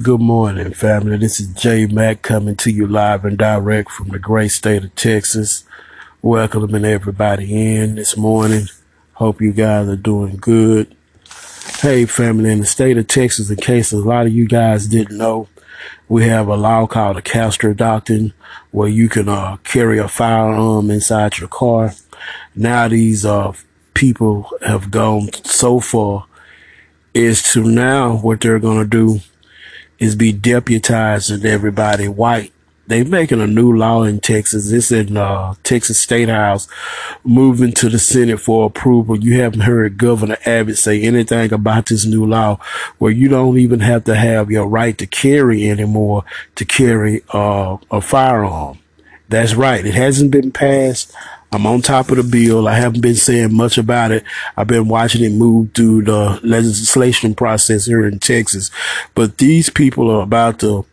Good morning, family. This is J Mac coming to you live and direct from the great state of Texas. Welcoming everybody in this morning. Hope you guys are doing good. Hey, family, in the state of Texas, in case a lot of you guys didn't know, we have a law called the Castle Doctrine where you can uh, carry a firearm inside your car. Now these uh, people have gone so far is to now what they're going to do is be deputizing everybody white. They making a new law in Texas. It's in uh, Texas State House, moving to the Senate for approval. You haven't heard Governor Abbott say anything about this new law, where you don't even have to have your right to carry anymore to carry uh, a firearm. That's right. It hasn't been passed. I'm on top of the bill. I haven't been saying much about it. I've been watching it move through the legislation process here in Texas. But these people are about to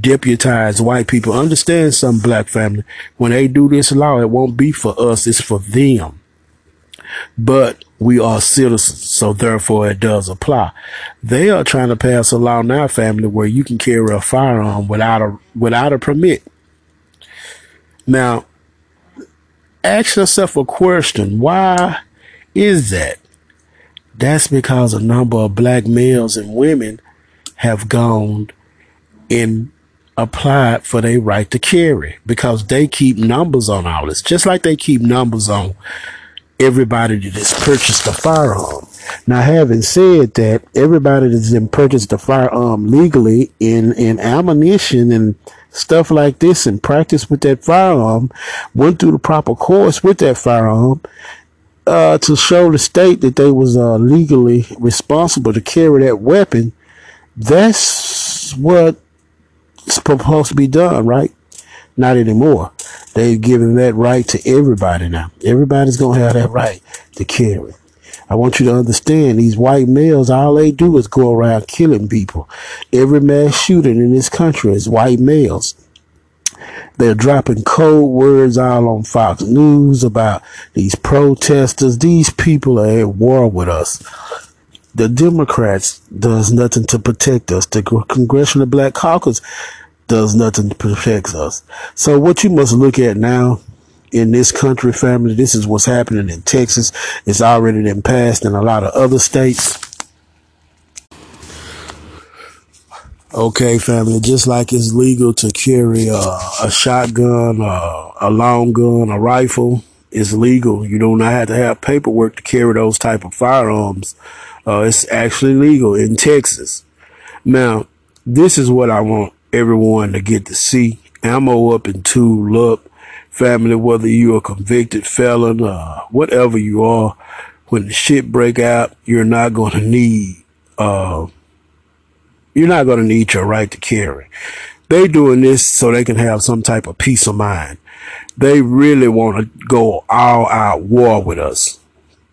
deputize white people. Understand some black family. When they do this law, it won't be for us. It's for them. But we are citizens, so therefore it does apply. They are trying to pass a law now, family, where you can carry a firearm without a without a permit. Now, ask yourself a question. Why is that? That's because a number of black males and women have gone and applied for their right to carry because they keep numbers on all this, just like they keep numbers on everybody that has purchased a firearm. Now, having said that, everybody that's purchased a firearm legally in, in ammunition and stuff like this and practice with that firearm, went through the proper course with that firearm, uh, to show the state that they was uh, legally responsible to carry that weapon. That's what supposed to be done, right? Not anymore. They've given that right to everybody now. Everybody's gonna have that right to carry. I want you to understand these white males, all they do is go around killing people. Every mass shooting in this country is white males. They're dropping code words all on Fox News about these protesters. These people are at war with us. The Democrats does nothing to protect us. The Congressional Black Caucus does nothing to protect us. So what you must look at now in this country, family, this is what's happening in Texas. It's already been passed in a lot of other states. Okay, family, just like it's legal to carry a, shotgun, a, a long gun, a rifle, it's legal. You do not have to have paperwork to carry those type of firearms. Uh, it's actually legal in Texas. Now, this is what I want everyone to get to see. Ammo up and tool up family, whether you're a convicted felon, uh, whatever you are, when the shit break out, you're not going to need, uh, you're not going to need your right to carry. They doing this so they can have some type of peace of mind. They really want to go all out war with us.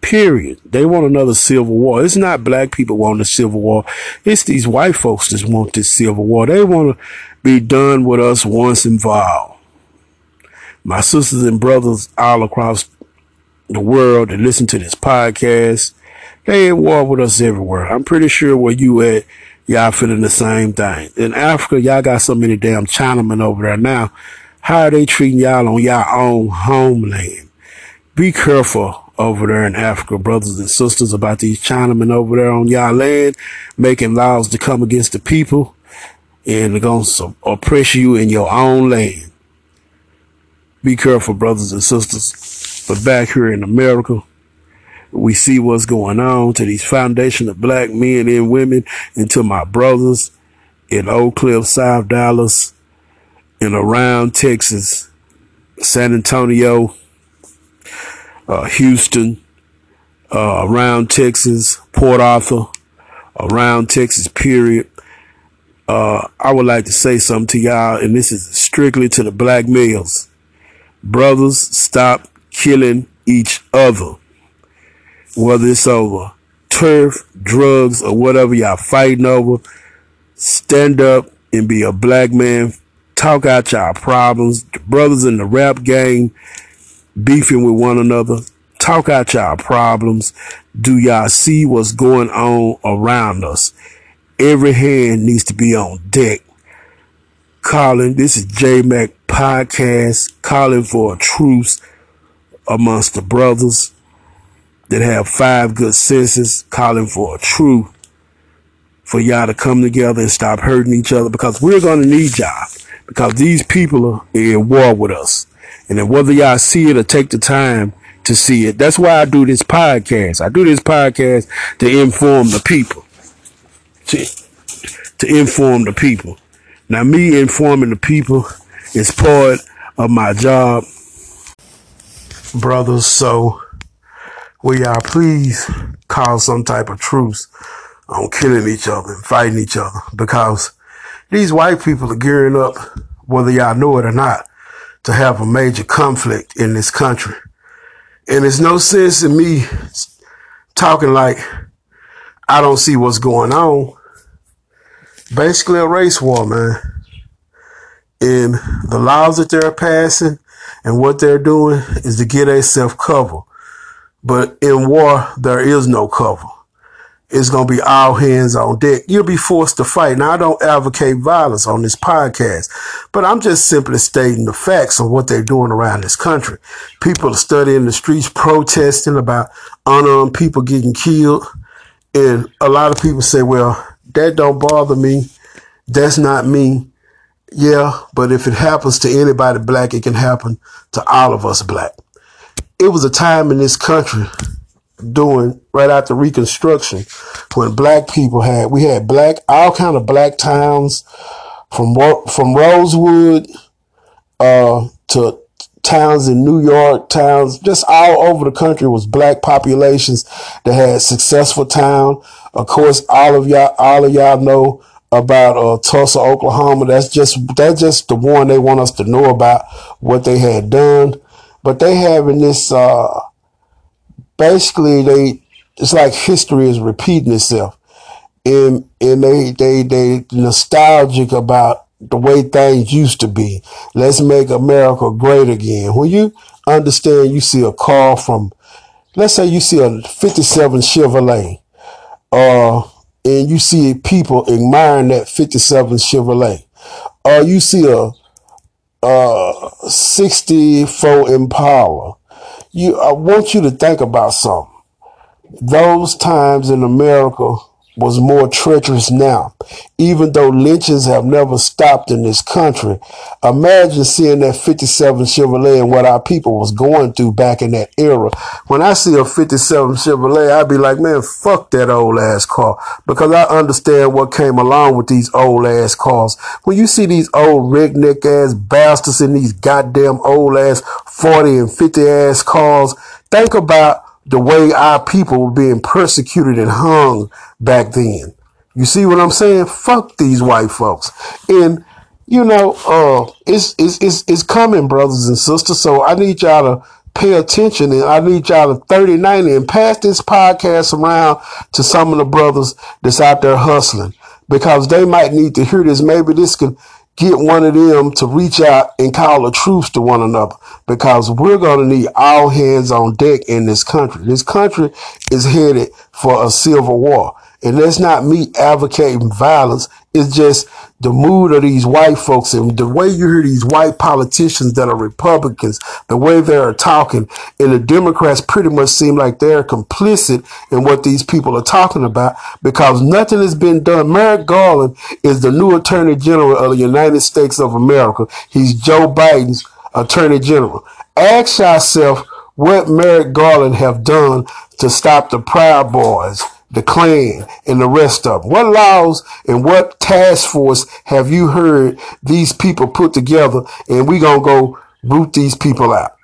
Period. They want another civil war. It's not black people want a civil war. It's these white folks that want this civil war. They want to be done with us once and for all my sisters and brothers all across the world that listen to this podcast, they at war with us everywhere. I'm pretty sure where you at, y'all feeling the same thing. In Africa, y'all got so many damn Chinamen over there now. How are they treating y'all on y'all own homeland? Be careful over there in Africa, brothers and sisters, about these Chinamen over there on y'all land, making laws to come against the people and they're going to oppress you in your own land. Be careful, brothers and sisters. But back here in America, we see what's going on to these foundation of black men and women and to my brothers in Oak Cliff, South Dallas, and around Texas, San Antonio, uh, Houston, uh, around Texas, Port Arthur, around Texas, period. Uh, I would like to say something to y'all, and this is strictly to the black males. Brothers, stop killing each other. Whether it's over turf, drugs, or whatever y'all fighting over, stand up and be a black man. Talk out y'all problems. The brothers in the rap game beefing with one another. Talk out y'all problems. Do y'all see what's going on around us? Every hand needs to be on deck. Calling, this is J Mac Podcast, calling for a truce amongst the brothers that have five good senses, calling for a truce for y'all to come together and stop hurting each other because we're going to need y'all because these people are in war with us. And then whether y'all see it or take the time to see it, that's why I do this podcast. I do this podcast to inform the people. To, to inform the people. Now, me informing the people is part of my job, brothers. So, will y'all please call some type of truce on killing each other and fighting each other because these white people are gearing up, whether y'all know it or not, to have a major conflict in this country. And it's no sense in me talking like I don't see what's going on. Basically a race war, man. And the laws that they're passing and what they're doing is to get a self cover. But in war, there is no cover it's going to be all hands on deck. You'll be forced to fight. Now, I don't advocate violence on this podcast, but I'm just simply stating the facts of what they're doing around this country. People are studying the streets, protesting about unarmed people getting killed. And a lot of people say, well, that don't bother me. That's not me. Yeah, but if it happens to anybody black, it can happen to all of us black. It was a time in this country doing right after Reconstruction when black people had we had black all kind of black towns from from Rosewood uh, to towns in New York, towns just all over the country was black populations that had successful town. Of course, all of y'all all of y'all know about uh, Tulsa, Oklahoma. That's just that's just the one they want us to know about what they had done. But they having this uh, basically they it's like history is repeating itself and and they they they nostalgic about the way things used to be let's make america great again when you understand you see a car from let's say you see a 57 chevrolet uh and you see people admiring that 57 chevrolet uh, you see a uh 64 impala you, I want you to think about something. Those times in America was more treacherous now. Even though lynchings have never stopped in this country, imagine seeing that 57 Chevrolet and what our people was going through back in that era. When I see a 57 Chevrolet, I'd be like, man, fuck that old ass car. Because I understand what came along with these old ass cars. When you see these old redneck ass bastards in these goddamn old ass 40 and 50 ass cars, think about the way our people were being persecuted and hung back then. You see what I'm saying? Fuck these white folks. And you know, uh, it's, it's, it's, it's coming, brothers and sisters. So I need y'all to pay attention and I need y'all to 30 90 and pass this podcast around to some of the brothers that's out there hustling because they might need to hear this. Maybe this can get one of them to reach out and call a truce to one another because we're going to need all hands on deck in this country. This country is headed for a civil war. And that's not me advocating violence. It's just the mood of these white folks and the way you hear these white politicians that are Republicans, the way they're talking, and the Democrats pretty much seem like they're complicit in what these people are talking about because nothing has been done. Merrick Garland is the new Attorney General of the United States of America. He's Joe Biden's Attorney General. Ask yourself what Merrick Garland have done to stop the Proud Boys the Klan, and the rest of them? What laws and what task force have you heard these people put together and we gonna go root these people out?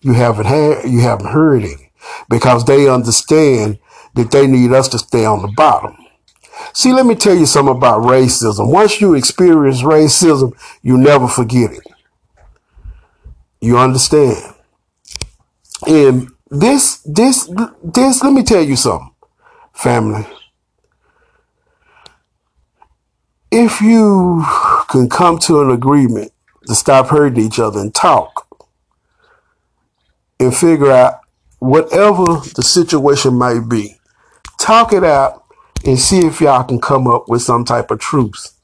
You haven't had, you haven't heard any because they understand that they need us to stay on the bottom. See, let me tell you something about racism. Once you experience racism, you never forget it. You understand? And this, this, this, let me tell you something family. If you can come to an agreement to stop hurting each other and talk and figure out whatever the situation might be, talk it out and see if y'all can come up with some type of truce.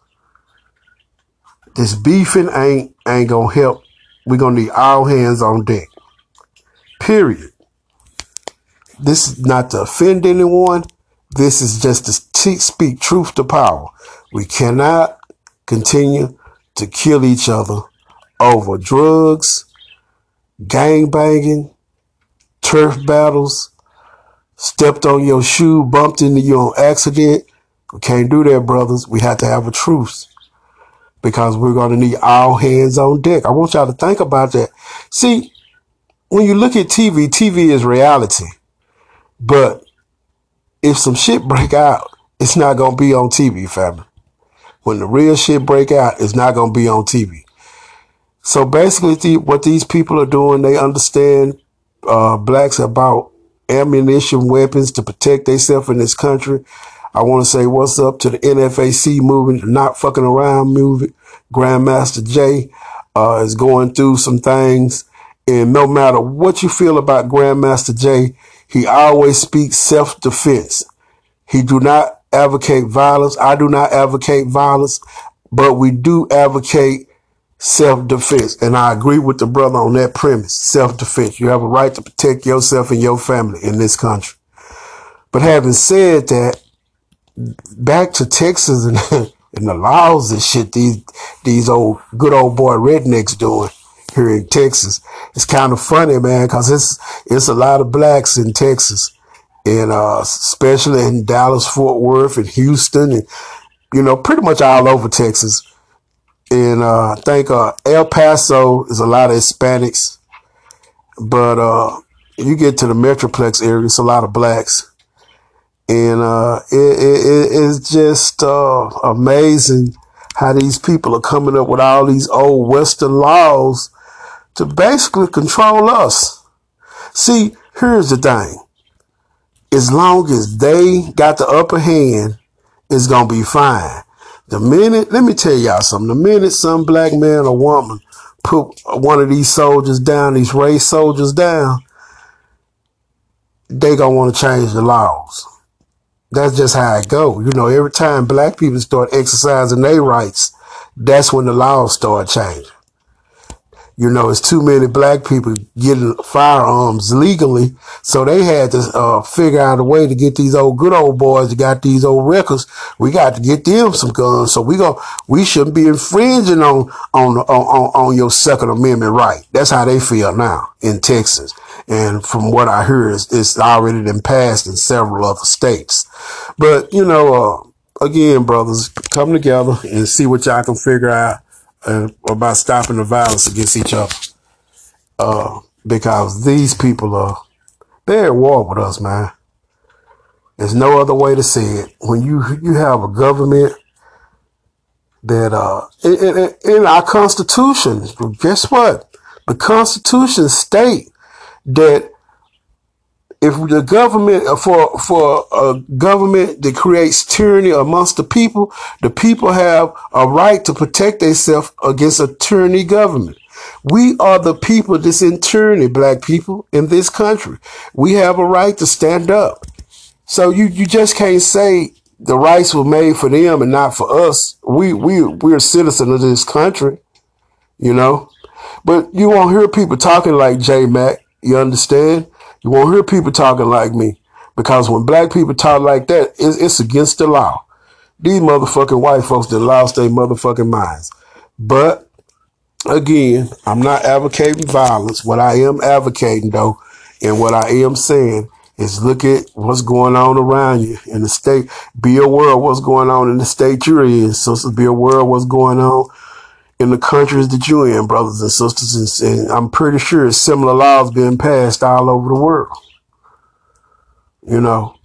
This beefing ain't ain't gonna help. We're gonna need all hands on deck. Period. This is not to offend anyone. This is just to speak truth to power. We cannot continue to kill each other over drugs, gang banging, turf battles, stepped on your shoe, bumped into you on accident. We can't do that, brothers. We have to have a truce because we're going to need all hands on deck. I want y'all to think about that. See, when you look at TV, TV is reality. But if some shit break out, it's not to be on TV, family. When the real shit break out, it's not to be on TV. So basically, the, what these people are doing, they understand uh, blacks about ammunition, weapons to protect themselves in this country. I want to say what's up to the NFAC movement, Not Fucking Around movement. Grandmaster Jay uh, is going through some things. And no matter what you feel about Grandmaster Jay, he always speaks self-defense. He do not advocate violence. I do not advocate violence, but we do advocate self-defense. And I agree with the brother on that premise. Self-defense. You have a right to protect yourself and your family in this country. But having said that, back to Texas and, and the laws and shit these these old good old boy rednecks doing here in Texas. It's kind of funny, man, because it's it's a lot of blacks in Texas, and uh, especially in Dallas, Fort Worth, and Houston, and you know, pretty much all over Texas. And uh, I think uh, El Paso is a lot of Hispanics, but uh, you get to the Metroplex area, it's a lot of blacks. And uh, it, it, it's just uh, amazing how these people are coming up with all these old Western laws to basically control us. See, here's the thing. As long as they got the upper hand, it's going to be fine. The minute, let me tell y'all something. The minute some black man or woman put one of these soldiers down, these race soldiers down, they to want to change the laws. That's just how it go. You know, every time black people start exercising their rights, that's when the laws start changing. You know, it's too many black people getting firearms legally. So they had to uh, figure out a way to get these old good old boys that got these old records. We got to get them some guns. So we go, we shouldn't be infringing on, on, on, on your second amendment right. That's how they feel now in Texas. And from what I hear, it's, it's already been passed in several other states. But, you know, uh, again, brothers, come together and see what y'all can figure out and about stopping the violence against each other. Uh, because these people are, they're at war with us, man. There's no other way to say it. When you, you have a government that, uh, in, in, in our constitution, guess what? The constitution state that if the government uh, for for a government that creates tyranny amongst the people, the people have a right to protect themselves against a tyranny government. We are the people that's in tyranny, black people in this country. We have a right to stand up. So you you just can't say the rights were made for them and not for us. We we we're citizens of this country, you know. But you won't hear people talking like J Mac. You understand? You won't hear people talking like me because when black people talk like that, it's, it's against the law. These motherfucking white folks that lost their motherfucking minds. But again, I'm not advocating violence. What I am advocating though, and what I am saying is look at what's going on around you in the state. Be aware of what's going on in the state you're in. So be aware of what's going on in the countries that you're in, brothers and sisters. And, and I'm pretty sure similar laws being passed all over the world. You know,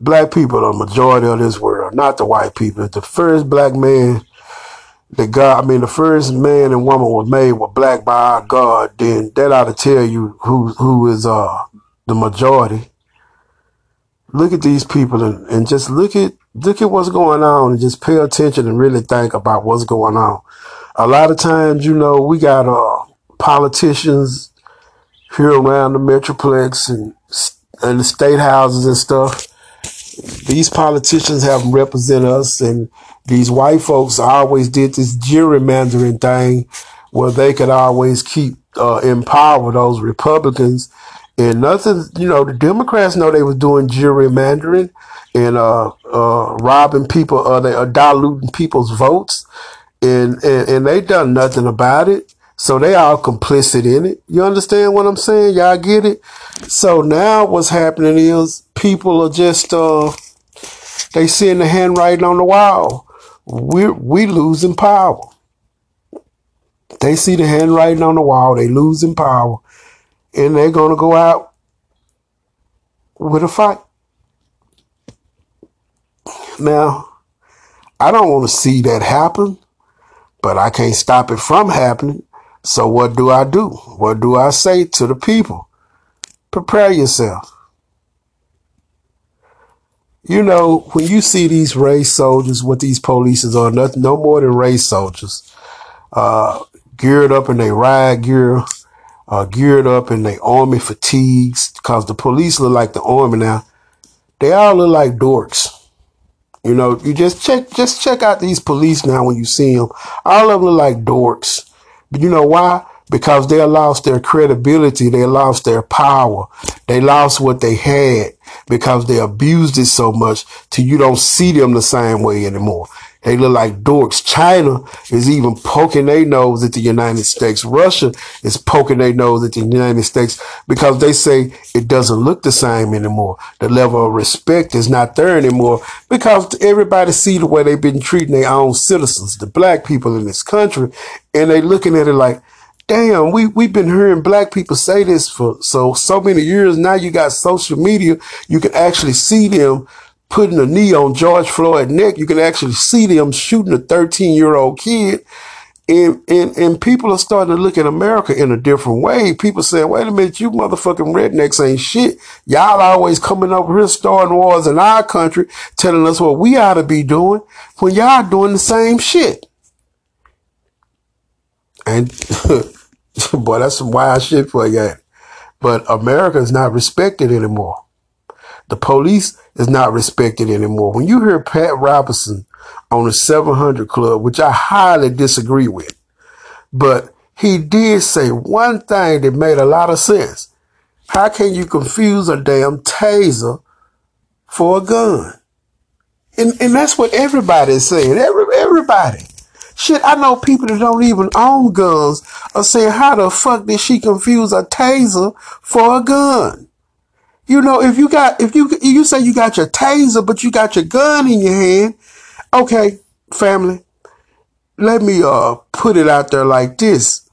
black people are the majority of this world, not the white people. The first black man that God, I mean, the first man and woman was made with black by our God, then that ought to tell you who who is uh the majority. Look at these people and, and just look at look at what's going on and just pay attention and really think about what's going on. A lot of times, you know, we got uh, politicians here around the Metroplex and and the state houses and stuff. these politicians haven't represented us, and these white folks always did this gerrymandering thing where they could always keep uh, empower those Republicans. And nothing, you know, the Democrats know they was doing gerrymandering and uh, uh, robbing people, uh, they are diluting people's votes, and, and and they done nothing about it. So they all complicit in it. You understand what I'm saying? Y'all get it? So now what's happening is people are just uh they seeing the handwriting on the wall. We're we losing power. They see the handwriting on the wall, they losing power, and they're gonna go out with a fight. Now, I don't want to see that happen, but I can't stop it from happening. So what do I do? What do I say to the people? Prepare yourself. You know, when you see these race soldiers, what these police are, nothing, no more than race soldiers, uh, geared up in their riot gear, uh, geared up in their army fatigues, because the police look like the army now. They all look like dorks. You know, you just check, just check out these police now when you see them. All of them look like dorks. But you know why? Because they lost their credibility. They lost their power. They lost what they had because they abused it so much till you don't see them the same way anymore. They look like dorks. China is even poking their nose at the United States. Russia is poking their nose at the United States because they say it doesn't look the same anymore. The level of respect is not there anymore because everybody see the way they've been treating their own citizens, the black people in this country, and they looking at it like, damn, we, we've been hearing black people say this for so, so many years. Now you got social media. You can actually see them putting a knee on George Floyd's neck. You can actually see them shooting a 13 year old kid. And, and, and people are starting to look at America in a different way. People saying, wait a minute, you motherfucking rednecks ain't shit. Y'all always coming over here starting wars in our country, telling us what we ought to be doing when y'all doing the same shit. And boy, that's some wild shit for you. But America is not respected anymore. The police is not respected anymore. When you hear Pat Robertson on the 700 Club, which I highly disagree with, but he did say one thing that made a lot of sense. How can you confuse a damn taser for a gun? And, and that's what everybody is saying. Every, everybody. Shit, I know people that don't even own guns are saying, how the fuck did she confuse a taser for a gun? You know, if you got, if you, you say you got your taser, but you got your gun in your hand. Okay, family, let me, uh, put it out there like this.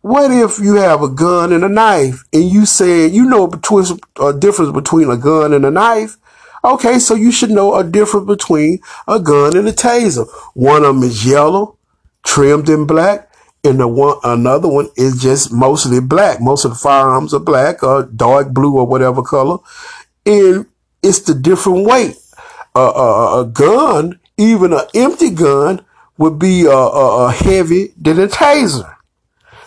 What if you have a gun and a knife and you said, you know, a difference between a gun and a knife? Okay, so you should know a difference between a gun and a taser. One of them is yellow, trimmed in black and the one another one is just mostly black. Most of the firearms are black or dark blue or whatever color, and it's the different weight. Uh, uh, a gun, even an empty gun, would be uh, heavy than a taser.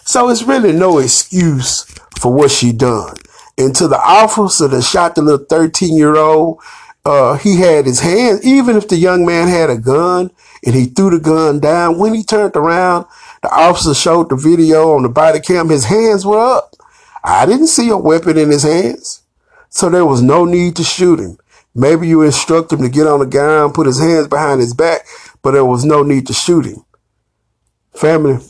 So it's really no excuse for what she done. And to the officer that shot the little 13 year old, uh, he had his hands, even if the young man had a gun and he threw the gun down, when he turned around, the officer showed the video on the body cam. His hands were up. I didn't see a weapon in his hands. So there was no need to shoot him. Maybe you instruct him to get on the ground, put his hands behind his back, but there was no need to shoot him. Family,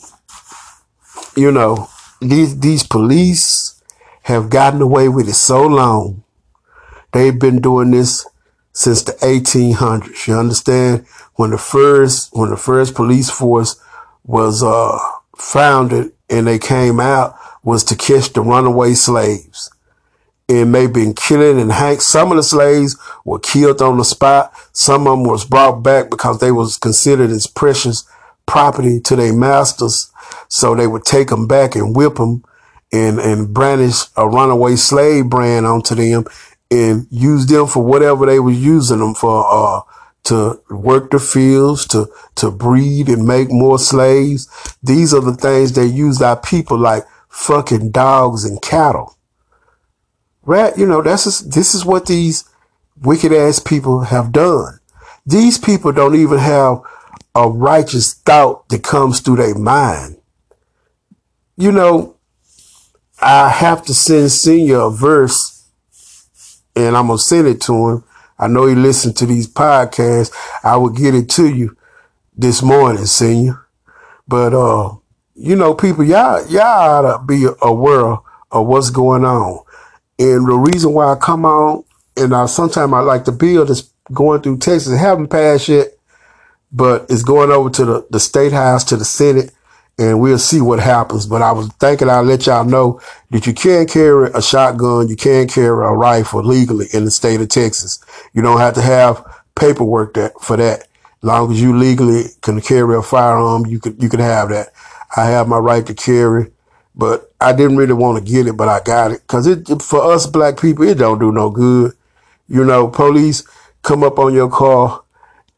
you know, these, these police have gotten away with it so long. They've been doing this since the 1800s. You understand? When the first, when the first police force was uh, founded and they came out was to catch the runaway slaves. And maybe in killing and hang. Some of the slaves were killed on the spot. Some of them was brought back because they was considered as precious property to their masters. So they would take them back and whip them and, and brandish a runaway slave brand onto them and use them for whatever they was using them for, uh, to work the fields, to, to breed and make more slaves. These are the things they use our people like fucking dogs and cattle. Right? You know, that's, just, this is what these wicked ass people have done. These people don't even have a righteous thought that comes through their mind. You know, I have to send Senior a verse and I'm going to send it to him. I know you listen to these podcasts. I will get it to you this morning, Senior. But, uh, you know, people, y'all, y'all ought to be aware of what's going on. And the reason why I come on, and I sometimes I like the bill that's going through Texas, haven't passed yet, but it's going over to the, the state house, to the Senate, and we'll see what happens. But I was thinking I'll let y'all know that you can carry a shotgun, you can carry a rifle legally in the state of Texas. You don't have to have paperwork that for that. As long as you legally can carry a firearm, you could you could have that. I have my right to carry, but I didn't really want to get it, but I got it because it for us black people it don't do no good. You know, police come up on your car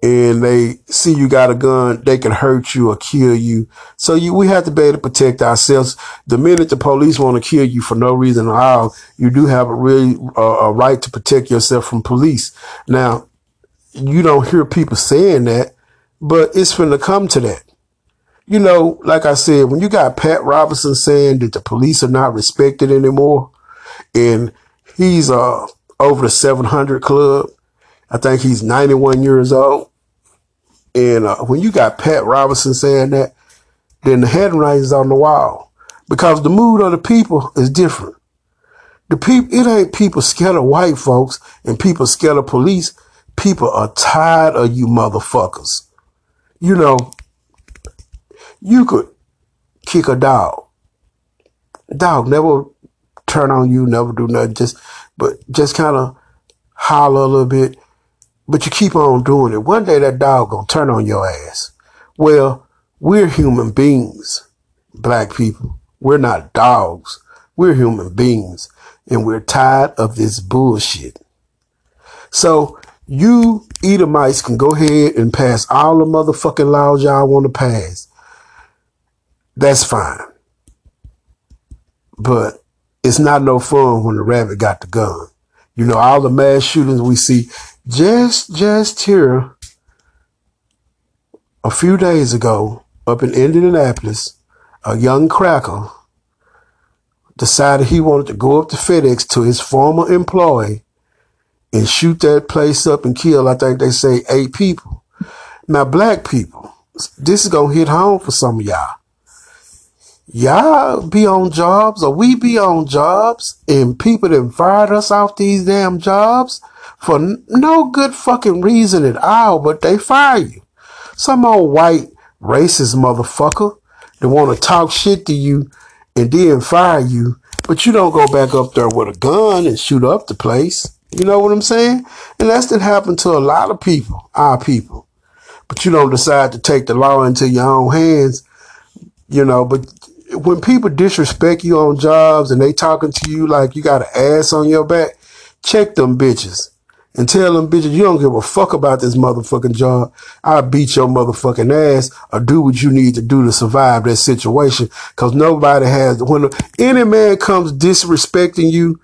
and they see you got a gun, they can hurt you or kill you. So you, we have to be able to protect ourselves. The minute the police want to kill you for no reason at all, you do have a really uh, a right to protect yourself from police. Now, you don't hear people saying that, but it's finna come to that. You know, like I said, when you got Pat Robertson saying that the police are not respected anymore, and he's uh over the 700 club, I think he's 91 years old. And uh, when you got Pat Robertson saying that, then the handwriting is on the wall because the mood of the people is different. The people, it ain't people scared of white folks and people scared of police. People are tired of you motherfuckers. You know, you could kick a dog. Dog never turn on you, never do nothing. Just, but just kind of holler a little bit but you keep on doing it. One day that dog gonna turn on your ass. Well, we're human beings, black people. We're not dogs. We're human beings and we're tired of this bullshit. So you Edomites can go ahead and pass all the motherfucking laws y'all want to pass. That's fine. But it's not no fun when the rabbit got the gun. You know, all the mass shootings we see, just, just here a few days ago up in Indianapolis, a young cracker decided he wanted to go up to FedEx to his former employee and shoot that place up and kill, I think they say eight people. Now, black people, this is to hit home for some of y'all y'all be on jobs or we be on jobs and people that fired us off these damn jobs for no good fucking reason at all, but they fire you. Some old white racist motherfucker that want to talk shit to you and then fire you, but you don't go back up there with a gun and shoot up the place. You know what I'm saying? And that's that happened to a lot of people, our people. But you don't decide to take the law into your own hands, you know, but when people disrespect you on jobs and they talking to you like you got an ass on your back, check them bitches and tell them bitches you don't give a fuck about this motherfucking job. I'll beat your motherfucking ass or do what you need to do to survive that situation. Cause nobody has, when any man comes disrespecting you,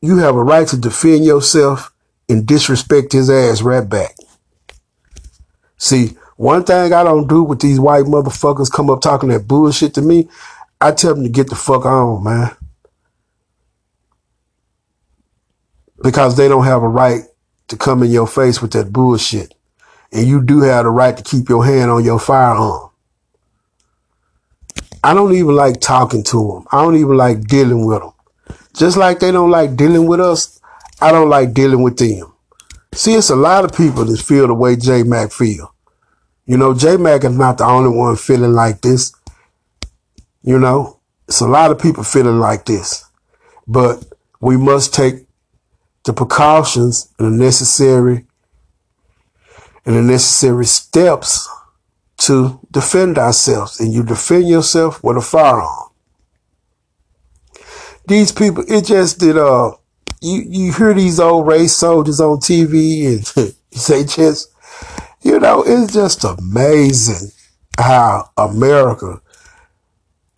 you have a right to defend yourself and disrespect his ass right back. See, one thing I don't do with these white motherfuckers come up talking that bullshit to me, I tell them to get the fuck on, man. Because they don't have a right to come in your face with that bullshit. And you do have the right to keep your hand on your firearm. I don't even like talking to them. I don't even like dealing with them. Just like they don't like dealing with us, I don't like dealing with them. See, it's a lot of people that feel the way J Mac feel. You know, J Mac is not the only one feeling like this. You know, it's a lot of people feeling like this. But we must take the precautions and the necessary and the necessary steps to defend ourselves. And you defend yourself with a firearm. These people, it just did uh you you hear these old race soldiers on TV and they just you know, it's just amazing how America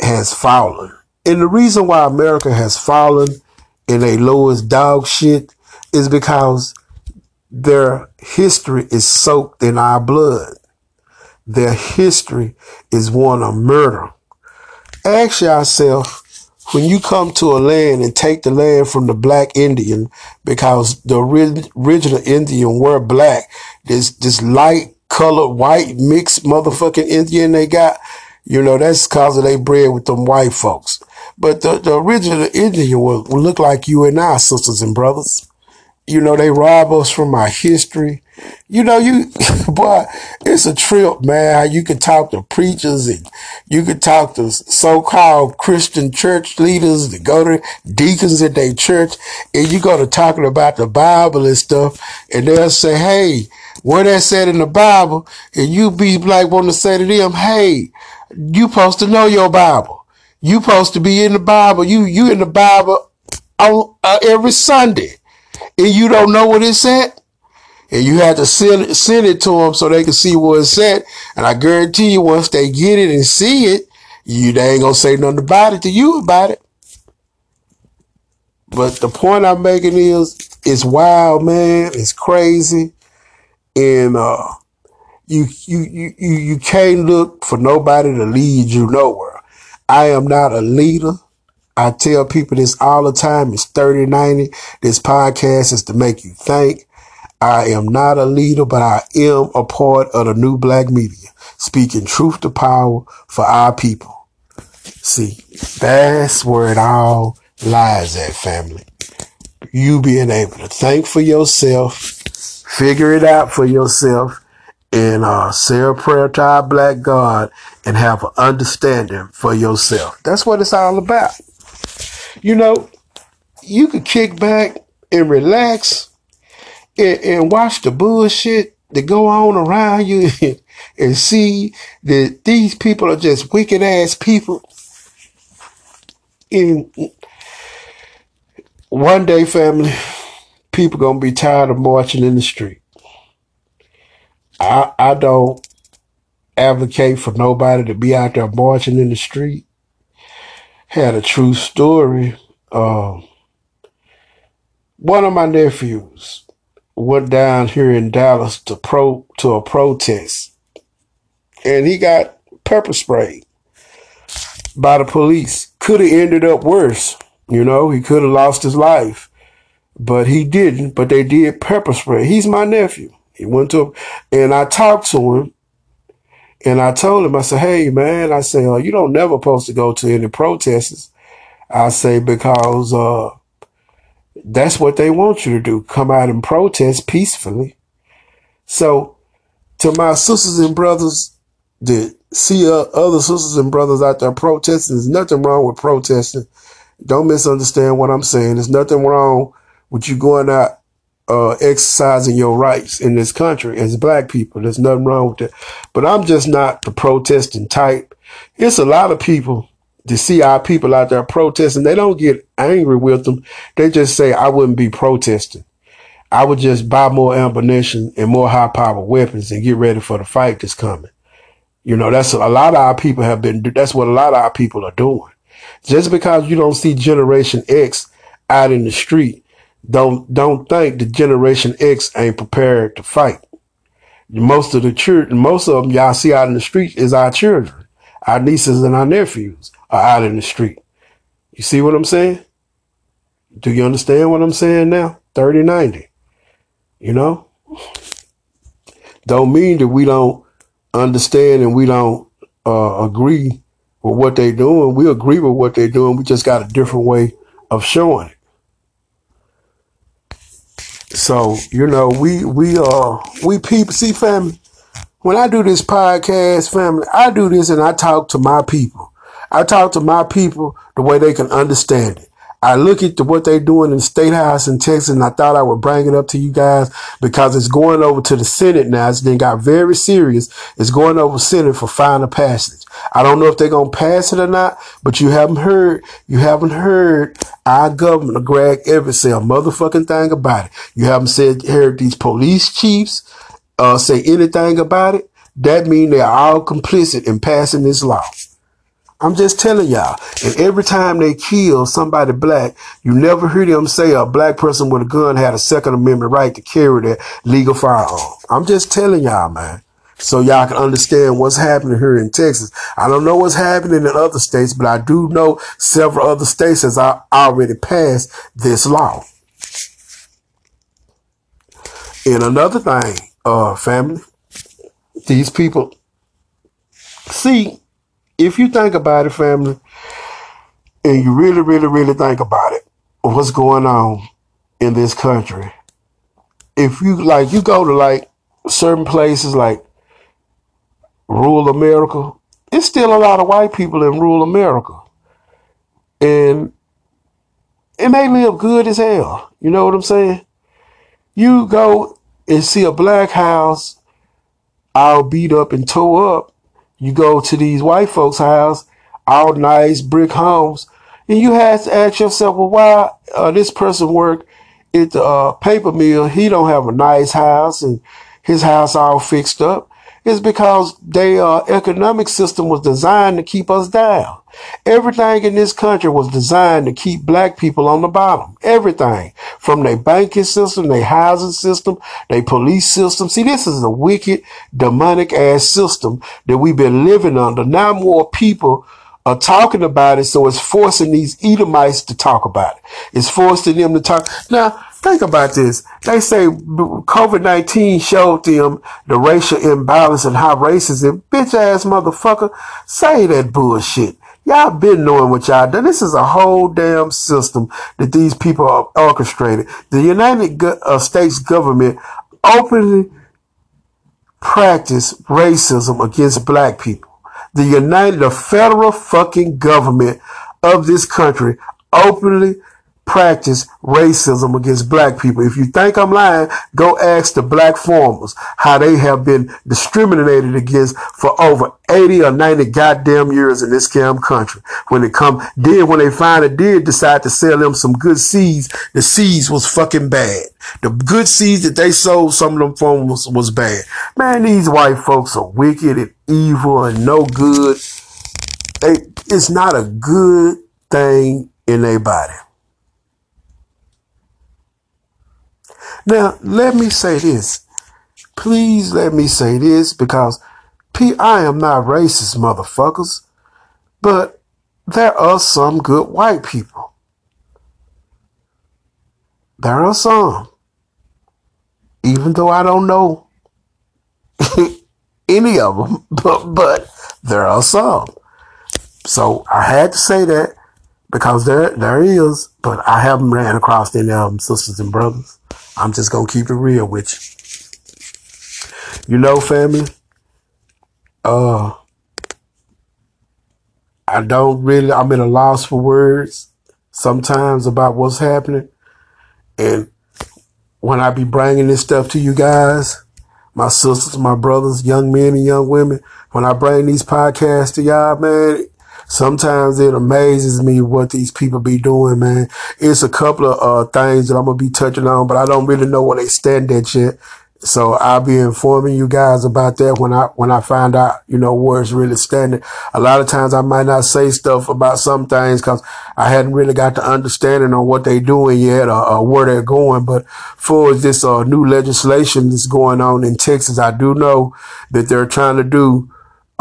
has fallen. And the reason why America has fallen in a lowest dog shit is because their history is soaked in our blood. Their history is one of murder. Ask yourself, when you come to a land and take the land from the black Indian, because the original Indian were black, this this light colored white mixed motherfucking Indian they got, you know, that's cause of they bred with them white folks. But the, the original Indian will, will look like you and I, sisters and brothers. You know, they rob us from our history. You know, you, boy, it's a trip, man. You can talk to preachers and you can talk to so-called Christian church leaders that go to deacons at their church and you go to talking about the Bible and stuff and they'll say, Hey, what that said in the Bible? And you be like wanting to say to them, Hey, you supposed to know your Bible. You supposed to be in the Bible. You, you in the Bible on uh, every Sunday and you don't know what it said, and you have to send it, send it to them so they can see what it said. And I guarantee you, once they get it and see it, you they ain't gonna say nothing about it to you about it. But the point I'm making is, it's wild, man. It's crazy, and uh, you you you you can't look for nobody to lead you nowhere. I am not a leader. I tell people this all the time. It's 3090. This podcast is to make you think. I am not a leader, but I am a part of the new black media, speaking truth to power for our people. See, that's where it all lies at, family. You being able to think for yourself, figure it out for yourself, and uh, say a prayer to our black God and have an understanding for yourself. That's what it's all about. You know, you could kick back and relax and, and watch the bullshit that go on around you and, see that these people are just wicked ass people. And one day, family, people gonna be tired of marching in the street. I I don't advocate for nobody to be out there marching in the street had a true story. Uh, one of my nephews went down here in Dallas to pro to a protest, and he got pepper sprayed by the police. Could have ended up worse. You know, he could have lost his life, but he didn't. But they did pepper spray. He's my nephew. He went to, and I talked to him, and I told him, I said, hey, man, I say, oh, you don't never supposed to go to any protests. I say, because uh, that's what they want you to do. Come out and protest peacefully. So to my sisters and brothers that see uh, other sisters and brothers out there protesting, there's nothing wrong with protesting. Don't misunderstand what I'm saying. There's nothing wrong with you going out uh, exercising your rights in this country as black people. There's nothing wrong with that. But I'm just not the protesting type. It's a lot of people to see our people out there protesting. They don't get angry with them. They just say, I wouldn't be protesting. I would just buy more ammunition and more high power weapons and get ready for the fight that's coming. You know, that's a lot of our people have been, that's what a lot of our people are doing. Just because you don't see Generation X out in the street don't don't think the Generation X ain't prepared to fight. Most of the children, most of them y'all see out in the street is our children, our nieces and our nephews are out in the street. You see what I'm saying? Do you understand what I'm saying now? 30, 90. You know? Don't mean that we don't understand and we don't uh, agree with what they're doing. We agree with what they're doing. We just got a different way of showing it. So, you know, we, we, uh, we people, see family, when I do this podcast, family, I do this and I talk to my people. I talk to my people the way they can understand it. I look at the, what they're doing in the state house in Texas, and I thought I would bring it up to you guys because it's going over to the Senate now. It's then got very serious. It's going over Senate for final passage. I don't know if they're gonna pass it or not, but you haven't heard. You haven't heard our governor Greg Evans say a motherfucking thing about it. You haven't said heard these police chiefs uh, say anything about it. That means they're all complicit in passing this law. I'm just telling y'all. And every time they kill somebody black, you never hear them say a black person with a gun had a Second Amendment right to carry that legal firearm. I'm just telling y'all, man. So y'all can understand what's happening here in Texas. I don't know what's happening in other states, but I do know several other states has already passed this law. And another thing, uh, family, these people, see, if you think about it, family, and you really, really, really think about it, what's going on in this country, if you like, you go to like certain places like rural America, it's still a lot of white people in rural America. And and they live good as hell. You know what I'm saying? You go and see a black house all beat up and tore up, you go to these white folks' house, all nice brick homes, and you have to ask yourself, well, why uh, this person work at the uh, paper mill? He don't have a nice house and his house all fixed up is because their uh, economic system was designed to keep us down. Everything in this country was designed to keep black people on the bottom. Everything from their banking system, their housing system, their police system. See, this is a wicked, demonic ass system that we've been living under. Now more people are talking about it, so it's forcing these Edomites to talk about it. It's forcing them to talk. Now, Think about this. They say COVID-19 showed them the racial imbalance and how racism, bitch ass motherfucker, say that bullshit. Y'all been knowing what y'all done. This is a whole damn system that these people are orchestrated. The United uh, States government openly practice racism against black people. The United, the federal fucking government of this country openly practice racism against black people. If you think I'm lying, go ask the black farmers how they have been discriminated against for over 80 or 90 goddamn years in this damn country. When it come, then when they finally did decide to sell them some good seeds, the seeds was fucking bad. The good seeds that they sold some of them farmers was bad. Man, these white folks are wicked and evil and no good. They, it's not a good thing in their body. Now, let me say this. Please let me say this because P, I am not racist, motherfuckers, but there are some good white people. There are some. Even though I don't know any of them, but, but there are some. So I had to say that because there, there is, but I haven't ran across any of them, sisters and brothers. I'm just going to keep it real with you. You know, family, uh, I don't really, I'm in a loss for words sometimes about what's happening. And when I be bringing this stuff to you guys, my sisters, my brothers, young men and young women, when I bring these podcasts to y'all, man, Sometimes it amazes me what these people be doing, man. It's a couple of uh, things that I'm gonna be touching on, but I don't really know where they stand at yet. So I'll be informing you guys about that when I when I find out, you know, where it's really standing. A lot of times I might not say stuff about some things because I hadn't really got the understanding on what they're doing yet or, or where they're going. But for this uh, new legislation that's going on in Texas, I do know that they're trying to do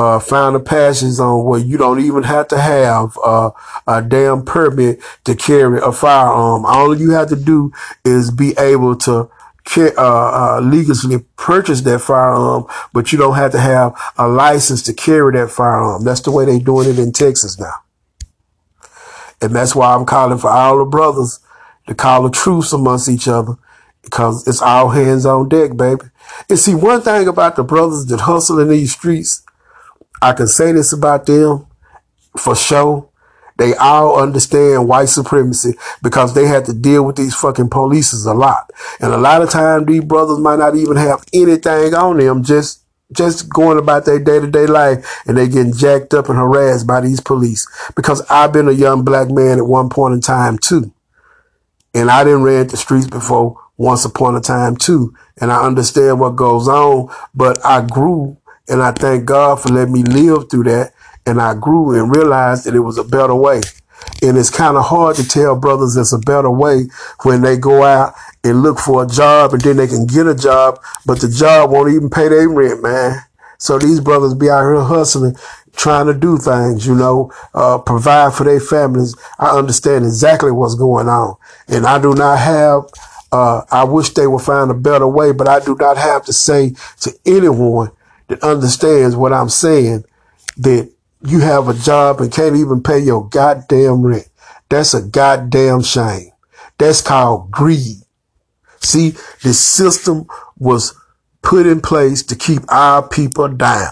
uh, found a passage on where you don't even have to have uh, a damn permit to carry a firearm. All you have to do is be able to uh, uh, legally purchase that firearm, but you don't have to have a license to carry that firearm. That's the way they're doing it in Texas now. And that's why I'm calling for all the brothers to call a truce amongst each other because it's all hands on deck, baby. And see, one thing about the brothers that hustle in these streets, I can say this about them for sure. They all understand white supremacy because they had to deal with these fucking polices a lot. And a lot of time these brothers might not even have anything on them, just just going about their day to day life and they getting jacked up and harassed by these police. Because I've been a young black man at one point in time too. And I didn't ran the streets before once upon a time too. And I understand what goes on, but I grew and I thank God for letting me live through that. and I grew and realized that it was a better way. And it's kind of hard to tell brothers it's a better way when they go out and look for a job and then they can get a job, but the job won't even pay their rent, man. So these brothers be out here hustling, trying to do things, you know, uh, provide for their families. I understand exactly what's going on. And I do not have, uh, I wish they would find a better way, but I do not have to say to anyone that understands what I'm saying that you have a job and can't even pay your goddamn rent. That's a goddamn shame. That's called greed. See, this system was put in place to keep our people down.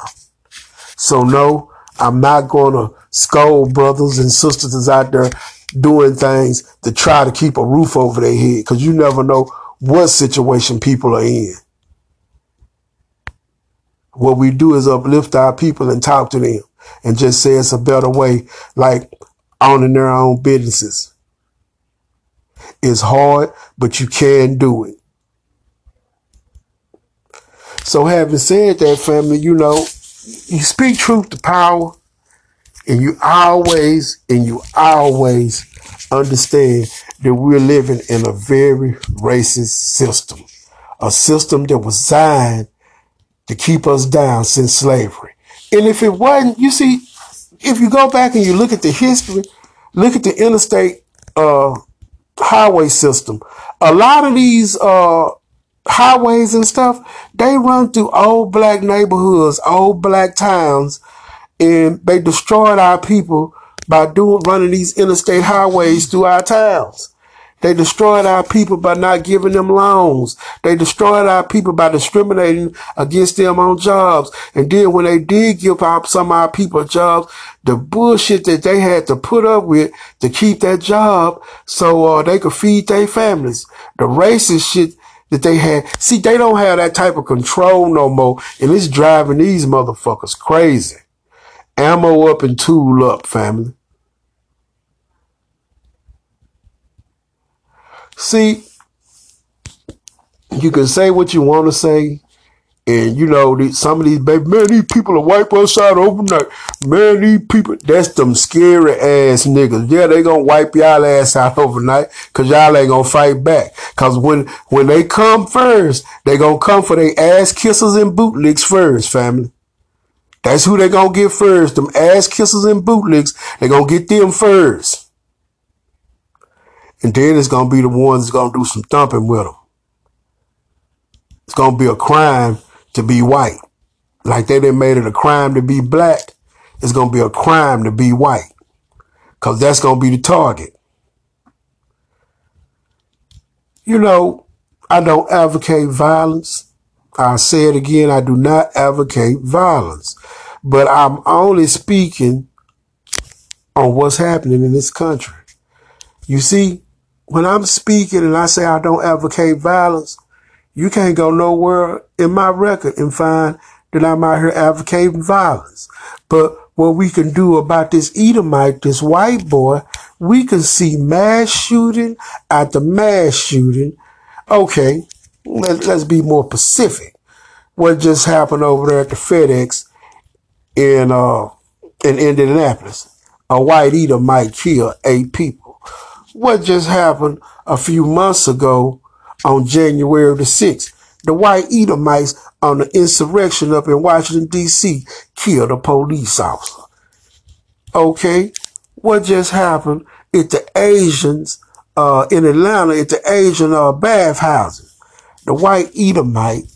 So no, I'm not going to scold brothers and sisters that's out there doing things to try to keep a roof over their head because you never know what situation people are in. What we do is uplift our people and talk to them and just say it's a better way, like owning their own businesses. It's hard, but you can do it. So having said that, family, you know, you speak truth to power and you always, and you always understand that we're living in a very racist system, a system that was designed to keep us down since slavery. And if it wasn't, you see, if you go back and you look at the history, look at the interstate uh, highway system, a lot of these uh, highways and stuff, they run through old black neighborhoods, old black towns, and they destroyed our people by doing running these interstate highways through our towns. They destroyed our people by not giving them loans. They destroyed our people by discriminating against them on jobs. And then when they did give up some of our people jobs, the bullshit that they had to put up with to keep that job so uh, they could feed their families. The racist shit that they had. See, they don't have that type of control no more. And it's driving these motherfuckers crazy. Ammo up and tool up, family. See, you can say what you want to say. And you know, some of these baby, man, these people will wipe us out overnight. Man, these people, that's them scary ass niggas. Yeah, they gonna wipe y'all ass out overnight cause y'all ain't gonna fight back. Cause when, when they come first, they gonna come for their ass kisses and bootlicks first, family. That's who they gonna get first. Them ass kisses and bootlicks, they gonna get them first. And then it's going to be the ones that's going to do some thumping with them. It's going to be a crime to be white. Like they didn't made it a crime to be black. It's going to be a crime to be white. Cause that's going to be the target. You know, I don't advocate violence. I say it again. I do not advocate violence, but I'm only speaking on what's happening in this country. You see, when I'm speaking and I say I don't advocate violence, you can't go nowhere in my record and find that I'm out here advocating violence. But what we can do about this Edomite, this white boy, we can see mass shooting after mass shooting. Okay, let, let's be more specific. What just happened over there at the FedEx in uh in Indianapolis? A white Edomite killed eight people what just happened a few months ago on January the 6th. The white Edomites on the insurrection up in Washington, D.C. killed a police officer. Okay, what just happened at the Asians uh, in Atlanta at the Asian uh, bathhouses? The white Edomite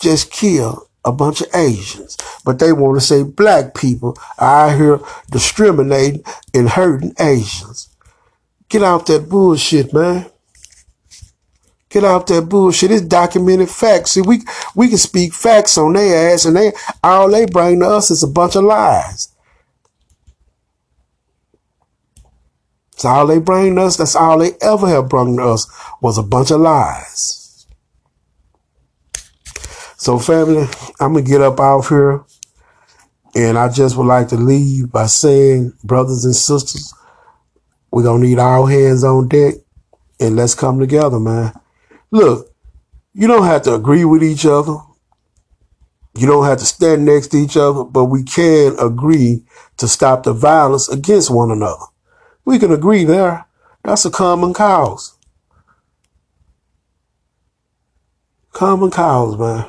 just killed a bunch of Asians, but they want to say black people are out here discriminating and hurting Asians. Get out that bullshit, man. Get out that bullshit. It's documented facts. See, we we can speak facts on their ass, and they all they bring to us is a bunch of lies. That's all they bring to us. That's all they ever have brought to us was a bunch of lies. So, family, I'm gonna get up out here, and I just would like to leave by saying, brothers and sisters, we're going to need all hands on deck and let's come together, man. Look, you don't have to agree with each other. You don't have to stand next to each other, but we can agree to stop the violence against one another. We can agree there. That's a common cause. Common cause, man.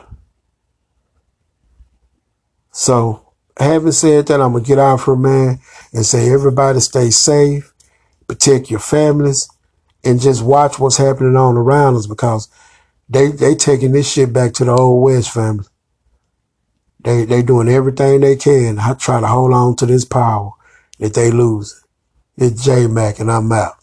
So, having said that, I'm gonna get out for a man and say everybody stay safe, protect your families, and just watch what's happening on around us because they they taking this shit back to the old west family. They they doing everything they can. I try to hold on to this power that they lose. It's J Mac and I'm out.